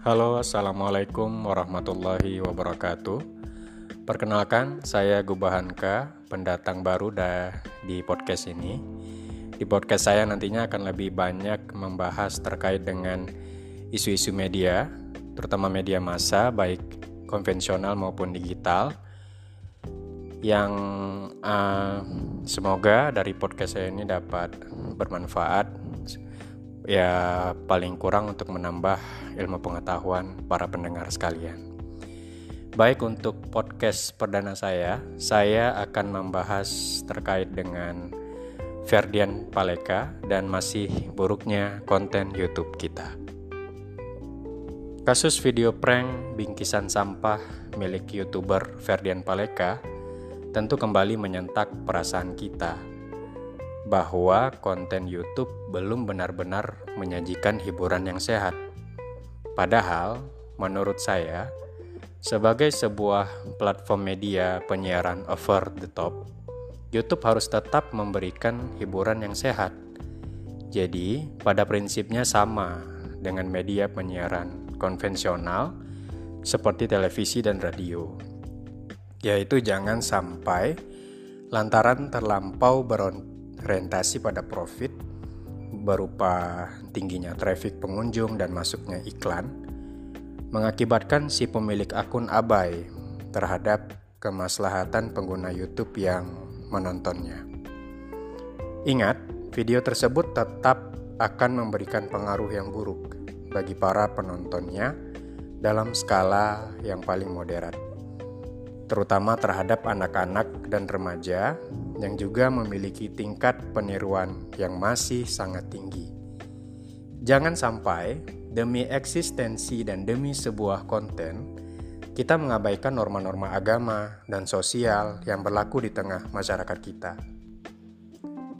Halo, assalamualaikum warahmatullahi wabarakatuh. Perkenalkan, saya Gubahanka, pendatang baru di podcast ini. Di podcast saya nantinya akan lebih banyak membahas terkait dengan isu-isu media, terutama media massa, baik konvensional maupun digital. Yang uh, semoga dari podcast saya ini dapat bermanfaat ya paling kurang untuk menambah ilmu pengetahuan para pendengar sekalian. Baik untuk podcast perdana saya, saya akan membahas terkait dengan Ferdian Paleka dan masih buruknya konten YouTube kita. Kasus video prank bingkisan sampah milik YouTuber Ferdian Paleka tentu kembali menyentak perasaan kita bahwa konten YouTube belum benar-benar menyajikan hiburan yang sehat. Padahal, menurut saya, sebagai sebuah platform media penyiaran over the top, YouTube harus tetap memberikan hiburan yang sehat. Jadi, pada prinsipnya sama dengan media penyiaran konvensional seperti televisi dan radio, yaitu jangan sampai lantaran terlampau beron orientasi pada profit berupa tingginya traffic pengunjung dan masuknya iklan mengakibatkan si pemilik akun abai terhadap kemaslahatan pengguna YouTube yang menontonnya. Ingat, video tersebut tetap akan memberikan pengaruh yang buruk bagi para penontonnya dalam skala yang paling moderat, terutama terhadap anak-anak dan remaja yang juga memiliki tingkat peniruan yang masih sangat tinggi. Jangan sampai demi eksistensi dan demi sebuah konten, kita mengabaikan norma-norma agama dan sosial yang berlaku di tengah masyarakat kita.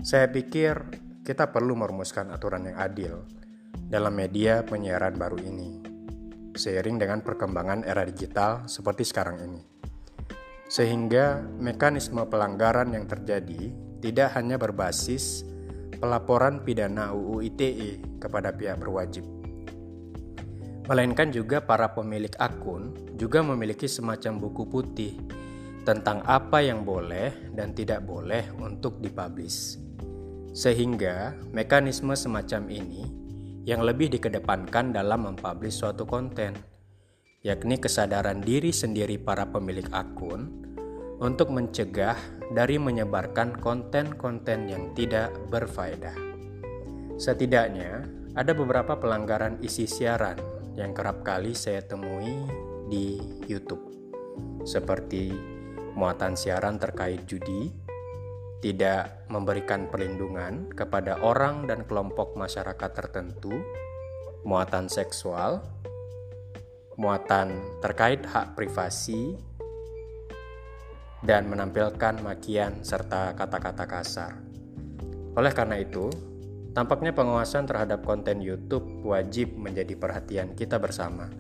Saya pikir kita perlu merumuskan aturan yang adil dalam media penyiaran baru ini, seiring dengan perkembangan era digital seperti sekarang ini sehingga mekanisme pelanggaran yang terjadi tidak hanya berbasis pelaporan pidana UU ITE kepada pihak berwajib, melainkan juga para pemilik akun juga memiliki semacam buku putih tentang apa yang boleh dan tidak boleh untuk dipublish. Sehingga mekanisme semacam ini yang lebih dikedepankan dalam mempublish suatu konten, yakni kesadaran diri sendiri para pemilik akun untuk mencegah dari menyebarkan konten-konten yang tidak berfaedah. Setidaknya, ada beberapa pelanggaran isi siaran yang kerap kali saya temui di YouTube, seperti muatan siaran terkait judi, tidak memberikan perlindungan kepada orang dan kelompok masyarakat tertentu, muatan seksual, muatan terkait hak privasi dan menampilkan makian serta kata-kata kasar. Oleh karena itu, tampaknya pengawasan terhadap konten YouTube wajib menjadi perhatian kita bersama,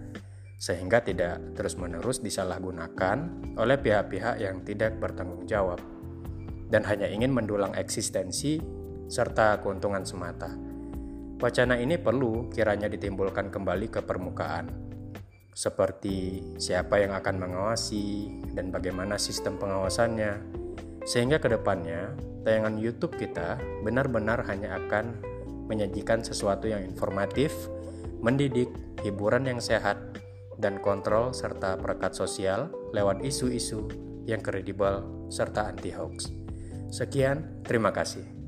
sehingga tidak terus-menerus disalahgunakan oleh pihak-pihak yang tidak bertanggung jawab dan hanya ingin mendulang eksistensi serta keuntungan semata. Wacana ini perlu kiranya ditimbulkan kembali ke permukaan seperti siapa yang akan mengawasi dan bagaimana sistem pengawasannya, sehingga ke depannya tayangan YouTube kita benar-benar hanya akan menyajikan sesuatu yang informatif, mendidik, hiburan yang sehat, dan kontrol serta perekat sosial lewat isu-isu yang kredibel serta anti-hoax. Sekian, terima kasih.